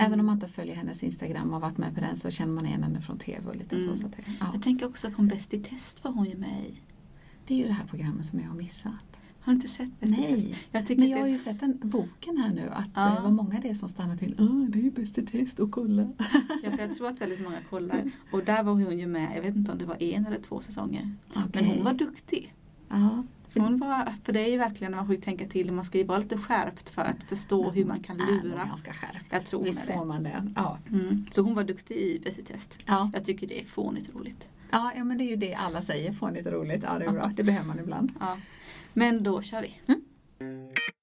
Även om man inte följer hennes Instagram och varit med på den så känner man igen henne från TV och lite Mm. så. så att ja. Jag tänker också från Bäst i test var hon ju med i. Det är ju det här programmet som jag har missat. Har du inte sett Bäst i test? Nej, Jag men jag har det- ju sett den boken här nu att Ja. det var många det som stannade till. Åh, det är ju Bäst i test och kolla. Ja, för jag tror att väldigt många kollar. Och där var hon ju med, jag vet inte om det var en eller två säsonger. Men Okej. hon var duktig. Ja, För, hon var, för det är ju verkligen, man får ju tänka till, man ska ju vara lite skärpt för att förstå hur man kan är lura. ganska skärpt. Jag tror Visst får man det. Ja. Mm. Så hon var duktig i Bäst i test. Ja. Jag tycker det är fånigt roligt. Ja, ja, men det är ju det alla säger. Lite roligt. Ja, det är bra. Det behöver man ibland. Ja. Men då kör vi. Första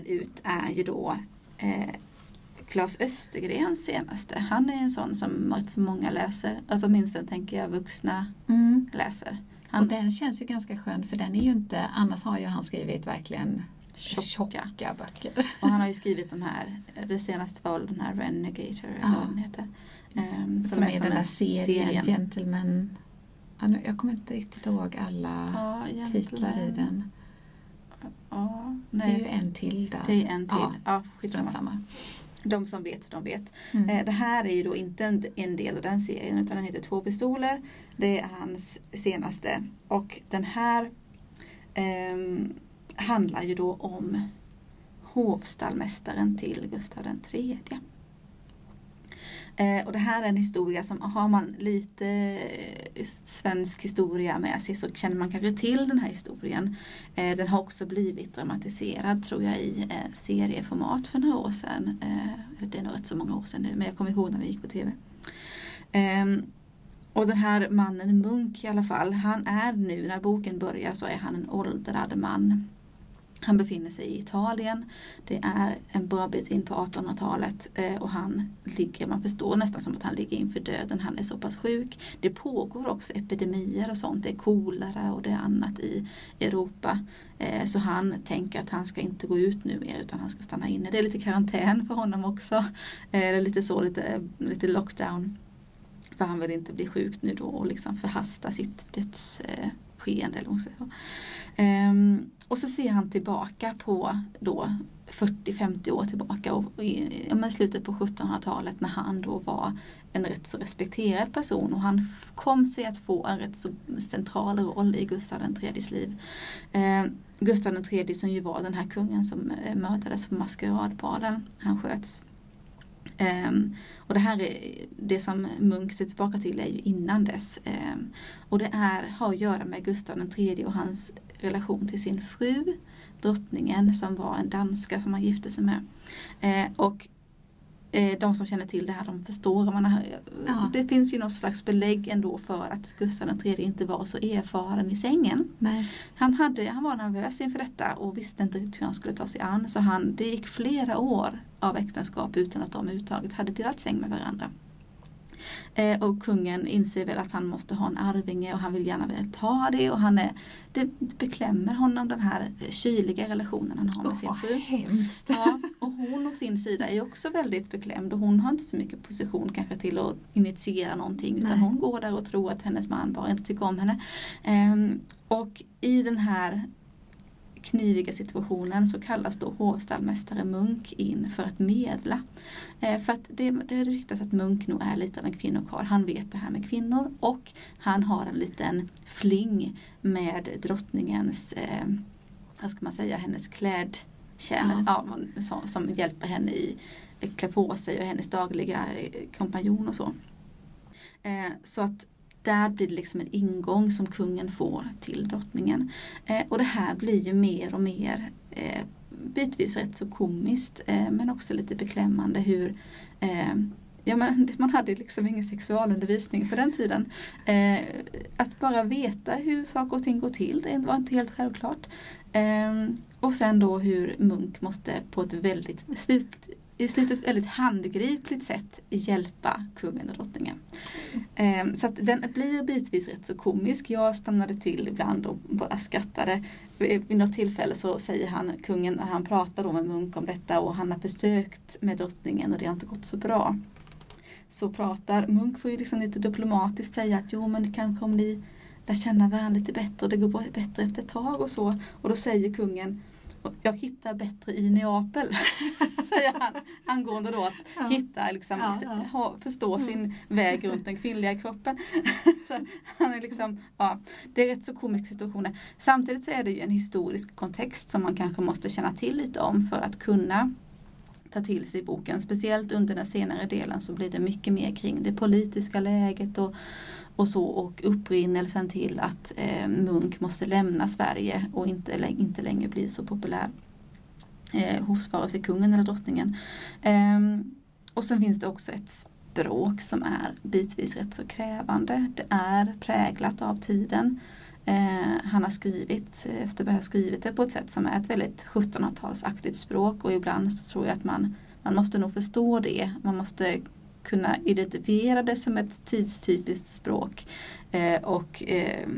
boken ut är ju då eh, Claes Östergrens senaste. Han är en sån som så många läser. Alltså åtminstone tänker jag vuxna Mm. läser. Och Han den känns ju ganska skön för den är ju inte, annars har ju han skrivit verkligen Tjocka. tjocka, böcker. Och han har ju skrivit de här, det senaste var den här Renegator eller Ja. vad den heter. Ehm, Som, är den där en serien, Gentlemen. Ja, nu, jag kommer inte riktigt ihåg alla Ja, titlar i Gentleman. den. Ja, Det är ju nej. en till där. Det är en till. Ja, Ja, skitsamma. Samma. De som vet, de vet. Mm. Eh, Det här är ju då inte en, en del av den serien utan den heter Två pistoler. Det är hans senaste. Och den här ehm, handlar ju då om hovstallmästaren till Gustav III. Eh, och det här är en historia som har man lite eh, svensk historia med sig så känner man kanske till den här historien. Eh, den har också blivit dramatiserad tror jag i eh, serieformat för några år sedan. Eh, det är nog rätt så många år sedan nu men jag kommer ihåg när det gick på tv. Ehm, och den här mannen Munk i alla fall, han är nu när boken börjar så är han en åldrad man. Han befinner sig i Italien. Det är en bra bit in på 1800-talet eh, och han ligger, man förstår nästan som att han ligger inför döden. Han är så pass sjuk. Det pågår också epidemier och sånt. Det är kolera och det är annat i Europa. Eh, så han tänker att han ska inte gå ut nu mer utan han ska stanna inne. Det är lite karantän för honom också. Eh, det är lite så, lite, lite lockdown. För han vill inte bli sjuk nu då och liksom förhasta sitt döds skeende. eller så. Ehm, och så ser han tillbaka på då 40-50 år tillbaka och i ja, slutet på 1700-talet när han då var en rätt så respekterad person och han kom sig att få en rätt så central roll i Gustav IIIs liv. Eh, Gustav III som ju var den här kungen som eh, mördades på maskeradbalen. Han sköts. Ehm, och det här är det som Munk ser tillbaka till är ju innan dess. Ehm, och det är, har att göra med Gustav III och hans relation till sin fru, drottningen som var en danska som han gifte sig med. Ehm, och de som känner till det här de förstår. Man har, Ja. Det finns ju något slags belägg ändå för att Gustav III inte var så erfaren i sängen. Nej. Han, hade, han var nervös inför detta och visste inte hur han skulle ta sig an. Så han, det gick flera år av äktenskap utan att de överhuvudtaget hade delat säng med varandra. Eh, och kungen inser väl att han måste ha en arvinge och han vill gärna väl ta det. Och han är, det beklämmer honom den här kyliga relationen han har med sin Åh, fru. hemskt. Ja, och hon å sin sida är också väldigt beklämd och hon har inte så mycket position kanske till att initiera någonting utan Nej. hon går där och tror att hennes man bara inte tycker om henne. Ehm, och i den här kniviga situationen så kallas då hovstallmästare Munk in för att medla. Eh, för att det, det ryktas att Munk nog är lite av en kvinnokarl. Han vet det här med kvinnor och han har en liten fling med drottningens, eh, vad ska man säga, hennes kläd känner, ja. som, som hjälper henne i klä på sig och hennes dagliga eh, kompanjon och så. Eh, så att där blir det liksom en ingång som kungen får till drottningen. Eh, och det här blir ju mer och mer eh, bitvis rätt så komiskt eh, men också lite beklämmande hur eh, Ja, men man hade liksom ingen sexualundervisning på den tiden. Eh, att bara veta hur saker och ting går till, det var inte helt självklart. Eh, och sen då hur Munk måste på ett väldigt, slut, i slutet väldigt handgripligt sätt hjälpa kungen och drottningen. Ehm, så att den blir bitvis rätt så komisk. Jag stannade till ibland och bara skrattade. Vid något tillfälle så säger han, kungen, han pratar då med Munk om detta och han har försökt med drottningen och det har inte gått så bra. Så pratar, Munk får ju liksom lite diplomatiskt säga att jo men kanske om ni lär känna varandra lite bättre och det går bättre efter ett tag och så. Och då säger kungen jag hittar bättre i Neapel, säger han. Angående då att ja. hitta, liksom, ja, ja. Förstå mm. sin väg runt den kvinnliga kroppen. så han är liksom, ja, det är rätt så komiska situationer. Samtidigt så är det ju en historisk kontext som man kanske måste känna till lite om för att kunna ta till sig boken. Speciellt under den senare delen så blir det mycket mer kring det politiska läget och, och så och upprinnelsen till att eh, Munk måste lämna Sverige och inte, inte längre bli så populär eh, hos vare sig kungen eller drottningen. Eh, och sen finns det också ett språk som är bitvis rätt så krävande. Det är präglat av tiden. Eh, han har skrivit, eh, Österberg har skrivit det på ett sätt som är ett väldigt 1700-talsaktigt språk och ibland så tror jag att man, man måste nog förstå det. Man måste kunna identifiera det som ett tidstypiskt språk eh, och eh,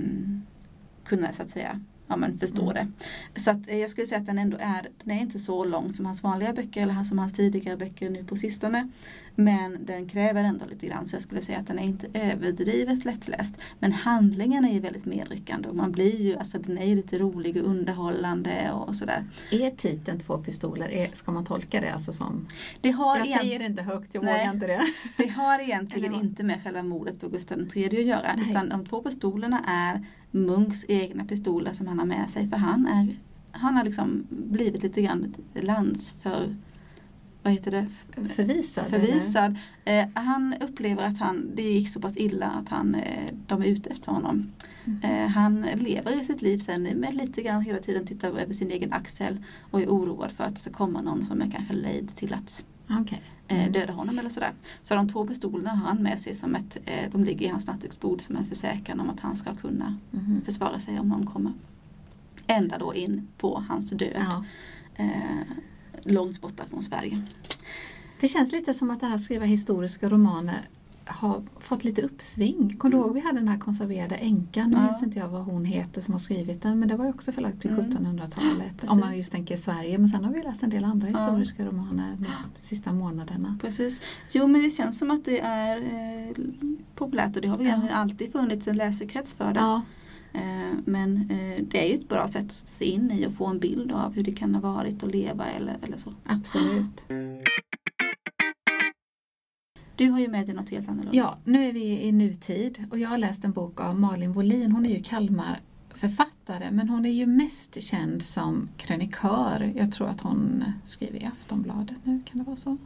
kunna så att säga ja, men förstå mm. det. Så att eh, jag skulle säga att den ändå är, den är inte så lång som hans vanliga böcker eller som hans tidigare böcker nu på sistone. Men den kräver ändå lite grann så jag skulle säga att den är inte överdrivet lättläst. Men handlingen är ju väldigt medryckande och man blir ju, alltså den är lite rolig och underhållande och sådär. Är titeln Två pistoler, är, ska man tolka det alltså som? Det har jag säger det inte högt, jag Nej, vågar inte det. Det har egentligen inte med själva mordet på Gustav III att göra. Nej. Utan de två pistolerna är Munks egna pistoler som han har med sig. För han, är, han har liksom blivit lite grann landsför vad heter det? Förvisad? Förvisad. Eh, han upplever att han, det gick så pass illa att han, eh, de är ute efter honom. Mm. Eh, han lever i sitt liv sen med lite grann hela tiden tittar över sin egen axel och är oroad för att det ska komma någon som är kanske lejd till att okay. Eh, mm. döda honom eller sådär. Så de två pistolerna har han med sig som ett, eh, de ligger i hans nattduksbord som en försäkran om att han ska kunna mm. försvara sig om någon kommer. Ända då in på hans död. Ja. Eh, långt borta från Sverige. Det känns lite som att det här skriva historiska romaner har fått lite uppsving. Kommer du ihåg vi hade den här konserverade änkan, nu ja. vet inte jag vad hon heter som har skrivit den, men det var ju också förlagt till 1700-talet. Mm, om man just tänker Sverige, men sen har vi läst en del andra ja. historiska romaner de sista månaderna. Precis. Jo men det känns som att det är eh, populärt och det har väl ja. alltid funnits en läsekrets för det. Ja. Eh, men eh, det är ju ett bra sätt att se in i och få en bild av hur det kan ha varit att leva eller, eller så. Absolut. Du har ju med dig något helt annorlunda. Ja, nu är vi i nutid och jag har läst en bok av Malin Wollin. Hon är ju Kalmar författare men hon är ju mest känd som krönikör. Jag tror att hon skriver i Aftonbladet nu, kan det vara så?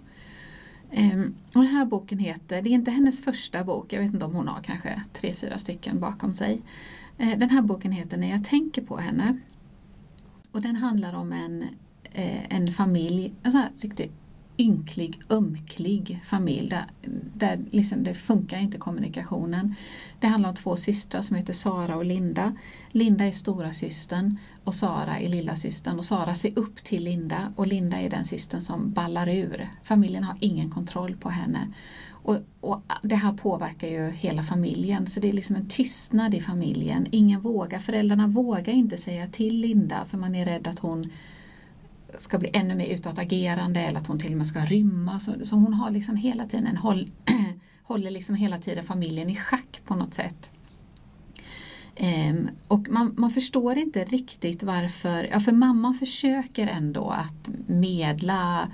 Ehm, och den här boken heter, det är inte hennes första bok, jag vet inte om hon har kanske tre, fyra stycken bakom sig. Ehm, den här boken heter När jag tänker på henne. Och den handlar om en, eh, en familj, en sån här riktigt ynklig, ömklig familj där, där liksom det funkar inte kommunikationen. Det handlar om två systrar som heter Sara och Linda. Linda är stora systern och Sara är lilla systern och Sara ser upp till Linda och Linda är den systern som ballar ur. Familjen har ingen kontroll på henne. Och, och, Det här påverkar ju hela familjen så det är liksom en tystnad i familjen. Ingen vågar, föräldrarna vågar inte säga till Linda för man är rädd att hon ska bli ännu mer utåtagerande eller att hon till och med ska rymma. Så, så hon har liksom hela tiden en håll, håller liksom hela tiden familjen i schack på något sätt. Um, och man, man, förstår inte riktigt varför, ja för mamman försöker ändå att medla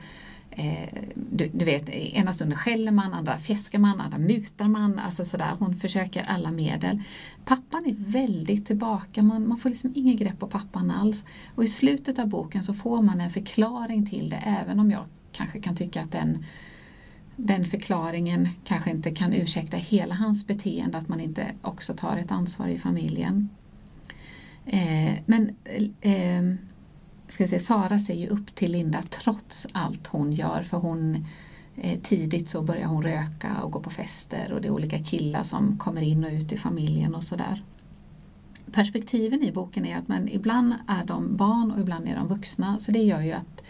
Eh, du, du, vet, ena stunden skäller man, andra fjäskar man, andra mutar man. Alltså sådär. Hon försöker alla medel. Pappan är väldigt tillbaka, man, man får liksom ingen grepp på pappan alls. Och i slutet av boken så får man en förklaring till det, även om jag kanske kan tycka att den den förklaringen kanske inte kan ursäkta hela hans beteende, att man inte också tar ett ansvar i familjen. Eh, men eh, ska säga, Sara ser ju upp till Linda trots allt hon gör för hon eh, tidigt så börjar hon röka och gå på fester och det är olika killar som kommer in och ut i familjen och sådär. Perspektiven i boken är att man ibland är de barn och ibland är de vuxna så det gör ju att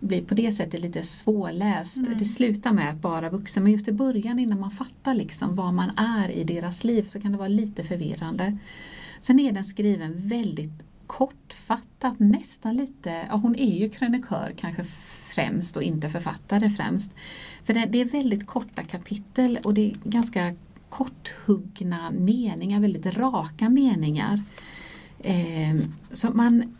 blir på det sättet lite svårläst. Mm. Det slutar med att bara vuxen men just i början innan man fattar liksom vad man är i deras liv så kan det vara lite förvirrande. Sen är den skriven väldigt kortfattat, nästan lite, ja hon är ju krönikör kanske främst och inte författare främst. För det, det är väldigt korta kapitel och det är ganska korthuggna meningar, väldigt raka meningar. Eh, så man,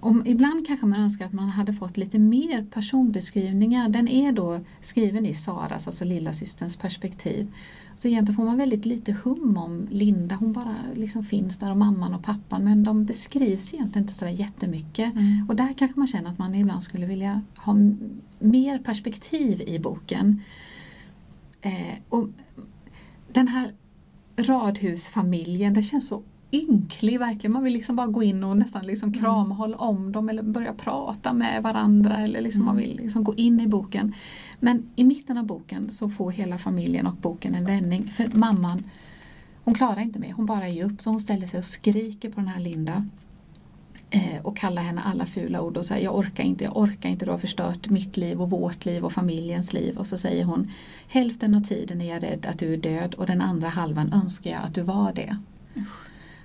om, ibland kanske man önskar att man hade fått lite mer personbeskrivningar. Den är då skriven i Saras, alltså lilla systerns perspektiv. Så egentligen får man väldigt lite hum om Linda, hon bara liksom finns där och mamman och pappan men de beskrivs egentligen inte sådär jättemycket. Mm. Och där kanske man känner att man ibland skulle vilja ha mer perspektiv i boken. Eh, och den här radhusfamiljen, det känns så ynklig verkligen. Man vill liksom bara gå in och nästan liksom krama mm. hålla om dem eller börja prata med varandra eller liksom mm. man vill liksom gå in i boken. Men i mitten av boken så får hela familjen och boken en vändning för mamman hon klarar inte mer, hon bara ger upp så hon ställer sig och skriker på den här Linda. Eh, och kallar henne alla fula ord och säger jag orkar inte, jag orkar inte, du har förstört mitt liv och vårt liv och familjens liv. Och så säger hon hälften av tiden är jag rädd att du är död och den andra halvan önskar jag att du var det. Mm.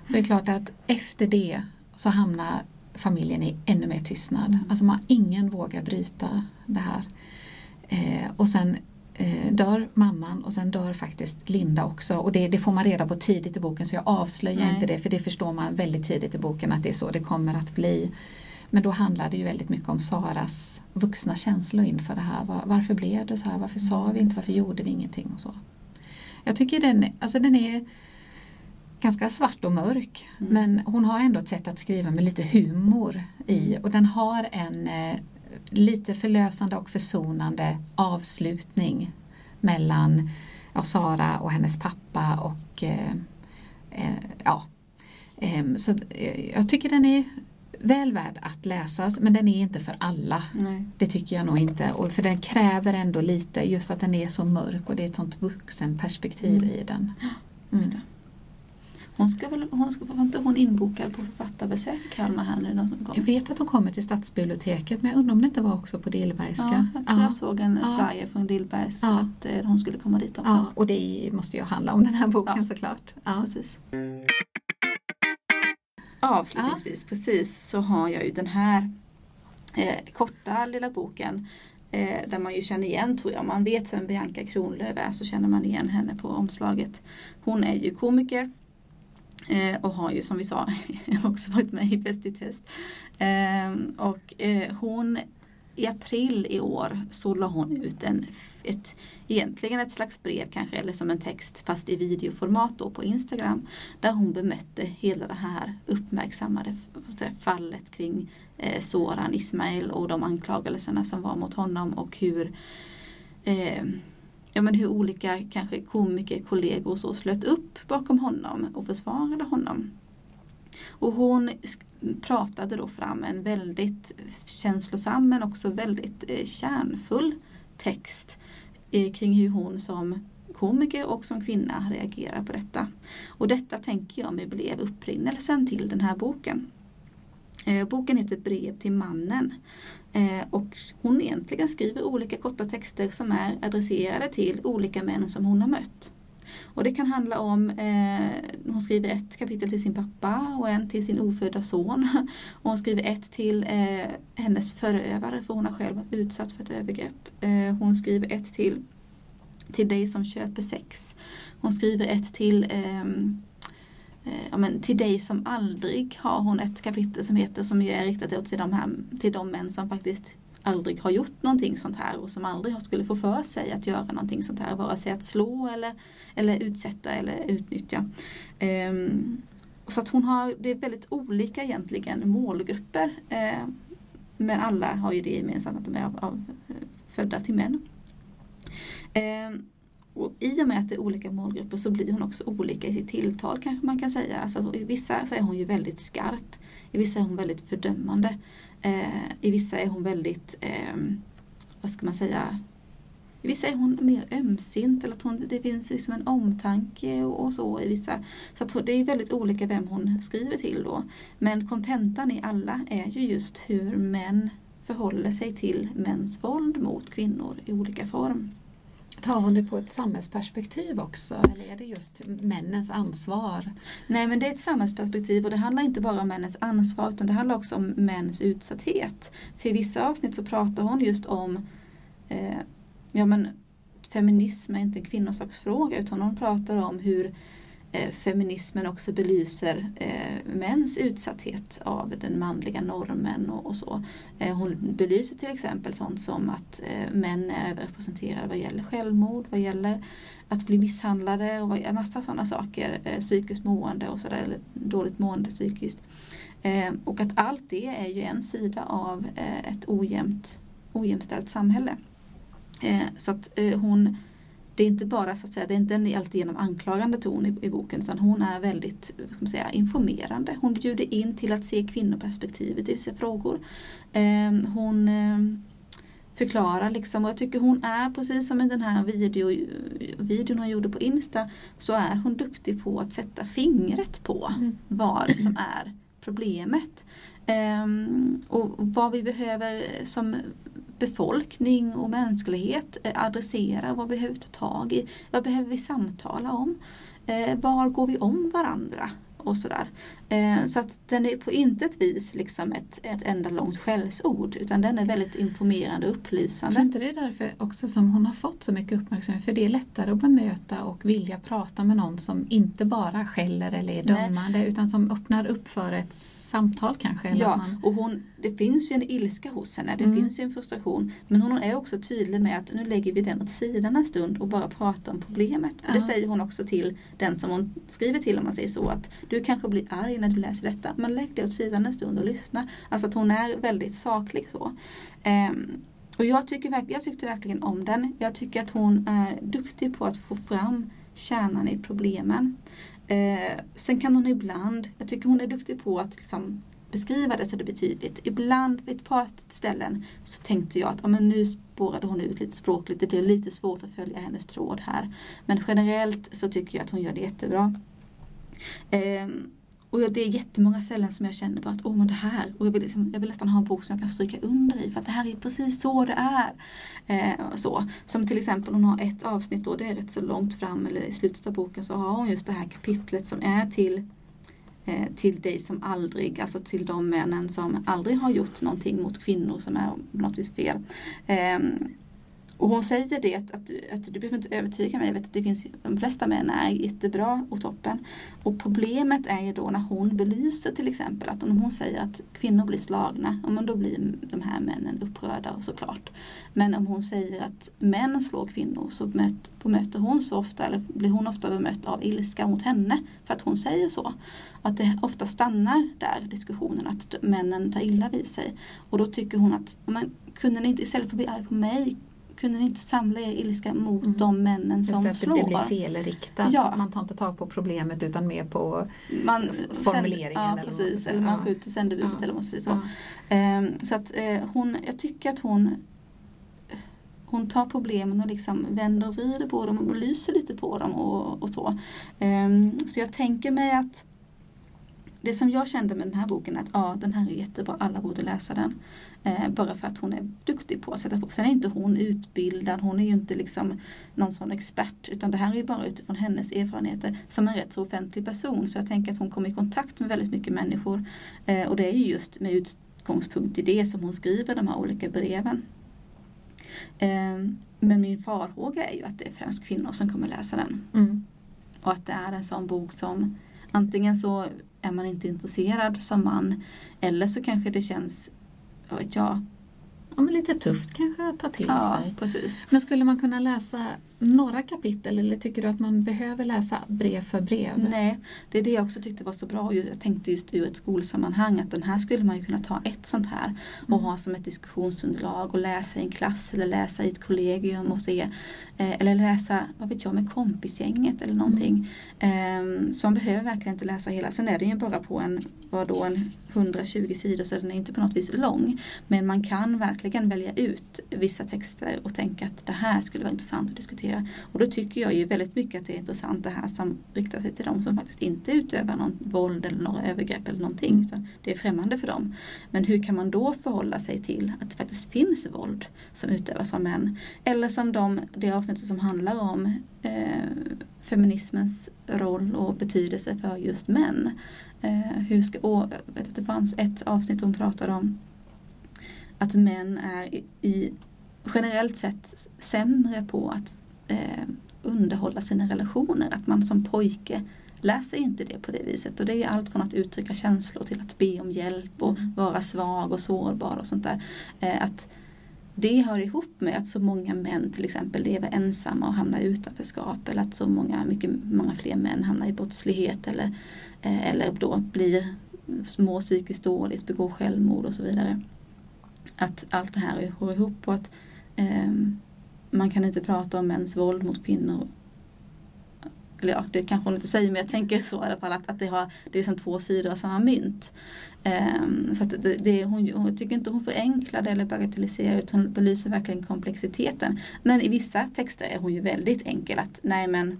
Det är klart att efter det så hamnar familjen i ännu mer tystnad. Mm. Alltså man, ingen vågar bryta det här. Eh, och sen eh, dör mamman och sen dör faktiskt Linda också. Och det, det, får man reda på tidigt i boken så jag avslöjar Nej. inte det för det förstår man väldigt tidigt i boken att det är så det kommer att bli. Men då handlar det ju väldigt mycket om Saras vuxna känslor inför det här. Var, varför blev det så här? Varför sa vi inte? Varför gjorde vi ingenting? och så. Jag tycker den, alltså den är ganska svart och mörk. Mm. Men hon har ändå ett sätt att skriva med lite humor i mm. och den har en eh, lite förlösande och försonande avslutning mellan ja, Sara och hennes pappa och eh, eh, ja. Ehm, så eh, jag tycker den är väl värd att läsas men den är inte för alla. Nej. Det tycker jag nog inte. Och för den kräver ändå lite just att den är så mörk och det är ett sånt vuxenperspektiv mm. i den. Mm. Hon ska väl, hon ska, var inte hon inbokad på författarbesök i Kalmar här nu? Någon Jag vet att hon kommer till stadsbiblioteket men jag undrar om det inte var också på Dillbergska. Ja, jag jag såg en ja. flyer från Dillbergs ja. att eh, hon skulle komma dit också. Ja, och det måste ju handla om den här boken ja. såklart. Ja. Precis. Avslutningsvis precis så har jag ju den här eh, korta lilla boken eh, där man ju känner igen tror jag. Man vet vem Bianca Kronlöf är så känner man igen henne på omslaget. Hon är ju komiker Eh, och har ju som vi sa också varit med i Bäst i test. Eh, och eh, hon i april i år så la hon ut en, ett, egentligen ett slags brev kanske eller som en text fast i videoformat då på Instagram. Där hon bemötte hela det här uppmärksammade fallet kring eh, Soran Ismail och de anklagelserna som var mot honom och hur eh, ja, men hur olika kanske komiker, kollegor och så slöt upp bakom honom och försvarade honom. Och hon pratade då fram en väldigt känslosam men också väldigt eh, kärnfull text eh, kring hur hon som komiker och som kvinna reagerar på detta. Och detta tänker jag mig blev upprinnelsen till den här boken. Eh, boken heter Brev till mannen. Eh, och hon egentligen skriver olika korta texter som är adresserade till olika män som hon har mött. Och det kan handla om, eh, hon skriver ett kapitel till sin pappa och en till sin ofödda son. Och hon skriver ett till eh, hennes förövare för hon har själv varit utsatt för ett övergrepp. Eh, hon skriver ett till, till dig som köper sex. Hon skriver ett till Eh, Eh, ja, men till dig som aldrig har hon ett kapitel som heter som ju är riktat till de, här, till de män som faktiskt aldrig har gjort någonting sånt här och som aldrig skulle få för sig att göra någonting sånt här. Vare sig att slå eller, eller utsätta eller utnyttja. Um, så att hon har, det är väldigt olika egentligen målgrupper. Uh, men alla har ju det gemensamt att de är av, av eh, födda till män. Um, och I och med att det är olika målgrupper så blir hon också olika i sitt tilltal kanske man kan säga. Alltså, I vissa så är hon ju väldigt skarp. I vissa är hon väldigt fördömande. Eh, I vissa är hon väldigt, eh, vad ska man säga, i vissa är hon mer ömsint eller att hon, det finns liksom en omtanke och, och så i vissa. Så att det är väldigt olika vem hon skriver till då. Men kontentan i alla är ju just hur män förhåller sig till mäns våld mot kvinnor i olika form. Tar hon det på ett samhällsperspektiv också eller är det just männens ansvar? Nej men det är ett samhällsperspektiv och det handlar inte bara om männens ansvar utan det handlar också om mäns utsatthet. För i vissa avsnitt så pratar hon just om eh, ja, men feminism är inte en kvinnosaksfråga utan hon pratar om hur Eh, feminismen också belyser eh, mäns utsatthet av den manliga normen och, och så. Eh, hon belyser till exempel sånt som att eh, män är överrepresenterade vad gäller självmord, vad gäller att bli misshandlade och vad, massa sådana saker. Eh, psykiskt mående och sådär, eller dåligt mående psykiskt. Eh, och att allt det är ju en sida av eh, ett ojämnt, ojämställt samhälle. Eh, så att eh, hon det är inte bara så att säga, det är inte en alltigenom anklagande ton i, i, boken utan hon är väldigt ska man säga, informerande. Hon bjuder in till att se kvinnoperspektivet i vissa frågor. Eh, hon eh, förklarar liksom och jag tycker hon är precis som i den här video, videon hon gjorde på Insta så är hon duktig på att sätta fingret på mm. vad som är problemet. Um, och vad vi behöver som befolkning och mänsklighet eh, adressera, vad behöver vi ta tag i, vad behöver vi samtala om, eh, var går vi om varandra och sådär. Eh, så att den är på intet vis liksom ett, ett enda långt skällsord utan den är väldigt informerande och upplysande. Jag tror inte det är därför också som hon har fått så mycket uppmärksamhet för det är lättare att bemöta och vilja prata med någon som inte bara skäller eller är dömande Nej. utan som öppnar upp för ett samtal kanske. ja, man... och hon, det finns ju en ilska hos henne, det mm. finns ju en frustration men hon är också tydlig med att nu lägger vi den åt sidan en stund och bara pratar om problemet. Ja. Det säger hon också till den som hon skriver till om man säger så att du kanske blir arg när du läser detta men lägg det åt sidan en stund och lyssna. Alltså att hon är väldigt saklig så. Um, och jag, tycker, jag tyckte verkligen om den. Jag tycker att hon är duktig på att få fram kärnan i problemen. Eh, sen kan hon ibland, jag tycker hon är duktig på att liksom beskriva det så det blir tydligt. Ibland vid ett par ställen så tänkte jag att ja, men nu spårade hon ut lite språkligt. Det blev lite svårt att följa hennes tråd här. Men generellt så tycker jag att hon gör det jättebra. Eh, och det är jättemånga ställen som jag känner bara att åh men det här, och jag vill, liksom, jag vill nästan ha en bok som jag kan stryka under i för att det här är precis så det är. Eh, så. Som till exempel hon har ett avsnitt då, det är rätt så långt fram eller i slutet av boken så har hon just det här kapitlet som är till eh, till dig som aldrig, alltså till de männen som aldrig har gjort någonting mot kvinnor som är på något vis fel. Eh, och hon säger det att, att, att, du behöver inte övertyga mig. Jag vet att det finns, de flesta män är jättebra och toppen. Och problemet är ju då när hon belyser till exempel att om hon säger att kvinnor blir slagna, då blir de här männen upprörda såklart. Men om hon säger att män slår kvinnor så bemöter hon så ofta, eller blir hon ofta bemött av ilska mot henne för att hon säger så. Att det ofta stannar där diskussionen, att männen tar illa vid sig. Och då tycker hon att, men kunde ni inte istället för att bli arg på mig kunde ni inte samla er ilska mot mm. de männen som Just slår? Det blir felriktat. Ja. Man tar inte tag på problemet utan mer på man, formuleringen. ja, eller precis. Eller man skjuter sändebudet ja. eller vad man säger så. Ja. Um, så att uh, hon, jag tycker att hon hon tar problemen och liksom vänder och vrider på dem och belyser lite på dem och, och så. Um, så jag tänker mig att det som jag kände med den här boken är att ja, den här är jättebra, alla borde läsa den. Eh, bara för att hon är duktig på att sätta på. Sen är inte hon utbildad, hon är ju inte liksom någon sån expert utan det här är ju bara utifrån hennes erfarenheter som en rätt så offentlig person. Så jag tänker att hon kommer i kontakt med väldigt mycket människor. Eh, och det är ju just med utgångspunkt i det som hon skriver de här olika breven. Eh, men min farhåga är ju att det är främst kvinnor som kommer läsa den. Mm. Och att det är en sån bok som antingen så är man inte intresserad som man eller så kanske det känns vad vet jag. Ja, men lite tufft kanske att ta till ja, sig. Precis. Men skulle man kunna läsa några kapitel eller tycker du att man behöver läsa brev för brev? Nej, det är det jag också tyckte var så bra. Jag tänkte just ur ett skolsammanhang att den här skulle man ju kunna ta ett sånt här och mm. ha som ett diskussionsunderlag och läsa i en klass eller läsa i ett kollegium och se eh, eller läsa, vad vet jag, med kompisgänget eller någonting. Mm. Eh, så man behöver verkligen inte läsa hela. Sen är det ju bara på en, vad då, en 120 sidor så den är inte på något vis lång. Men man kan verkligen välja ut vissa texter och tänka att det här skulle vara intressant att diskutera diskutera. Och då tycker jag ju väldigt mycket att det är intressant det här som riktar sig till de som faktiskt inte utövar någon våld eller några övergrepp eller någonting. Mm. Utan det är främmande för dem. Men hur kan man då förhålla sig till att det faktiskt finns våld som utövas av män? Eller som de, det avsnittet som handlar om eh, feminismens roll och betydelse för just män. Eh, hur ska, och, vet att det fanns ett avsnitt som pratade om att män är i generellt sett sämre på att eh, underhålla sina relationer. Att man som pojke lär sig inte det på det viset. Och det är allt från att uttrycka känslor till att be om hjälp och Mm. vara svag och sårbar och sånt där. Eh, att det hör ihop med att så många män till exempel lever ensamma och hamnar i utanförskap. Eller att så många, mycket, många fler män hamnar i brottslighet eller, eh, eller då blir mår psykiskt dåligt, begår självmord och så vidare. Att allt det här hör ihop och att ehm, man kan inte prata om mäns våld mot kvinnor. Eller ja, det kanske hon inte säger men jag tänker så i alla fall att, att det, har, det är som två sidor av samma mynt. Um, så att det, det, hon, hon jag tycker inte hon förenklar det eller bagatelliserar utan hon belyser verkligen komplexiteten. Men i vissa texter är hon ju väldigt enkel att nej men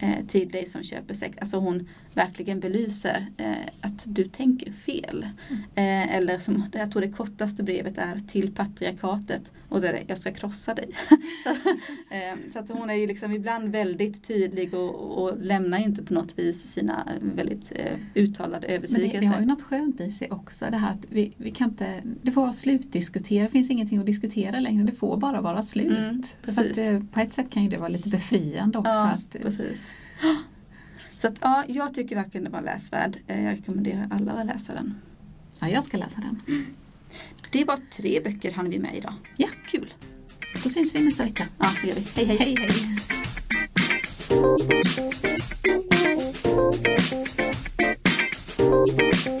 eh, till dig som köper sex. Alltså hon verkligen belyser eh, att du tänker fel. Eh, eller som, jag tror det kortaste brevet är till patriarkatet och där är, jag ska krossa dig. så, eh, så att hon är ju liksom ibland väldigt tydlig och, och lämnar inte på något vis sina väldigt eh, uttalade Men övertygelser. det, det har ju något skönt i sig också det här att vi, vi kan inte, det får vara slutdiskutera, det finns ingenting att diskutera längre, det får bara vara slut. Mm, så precis. att, på ett sätt kan ju det vara lite befriande också. Ja, att, precis. Så att, ja, jag tycker verkligen det var läsvärd. Eh, jag rekommenderar alla att läsa den. Ja, jag ska läsa den. Det var tre böcker han vi med idag. Ja, kul. Då syns vi nästa vecka. Ja, det gör vi. Hej, hej. hej, hej.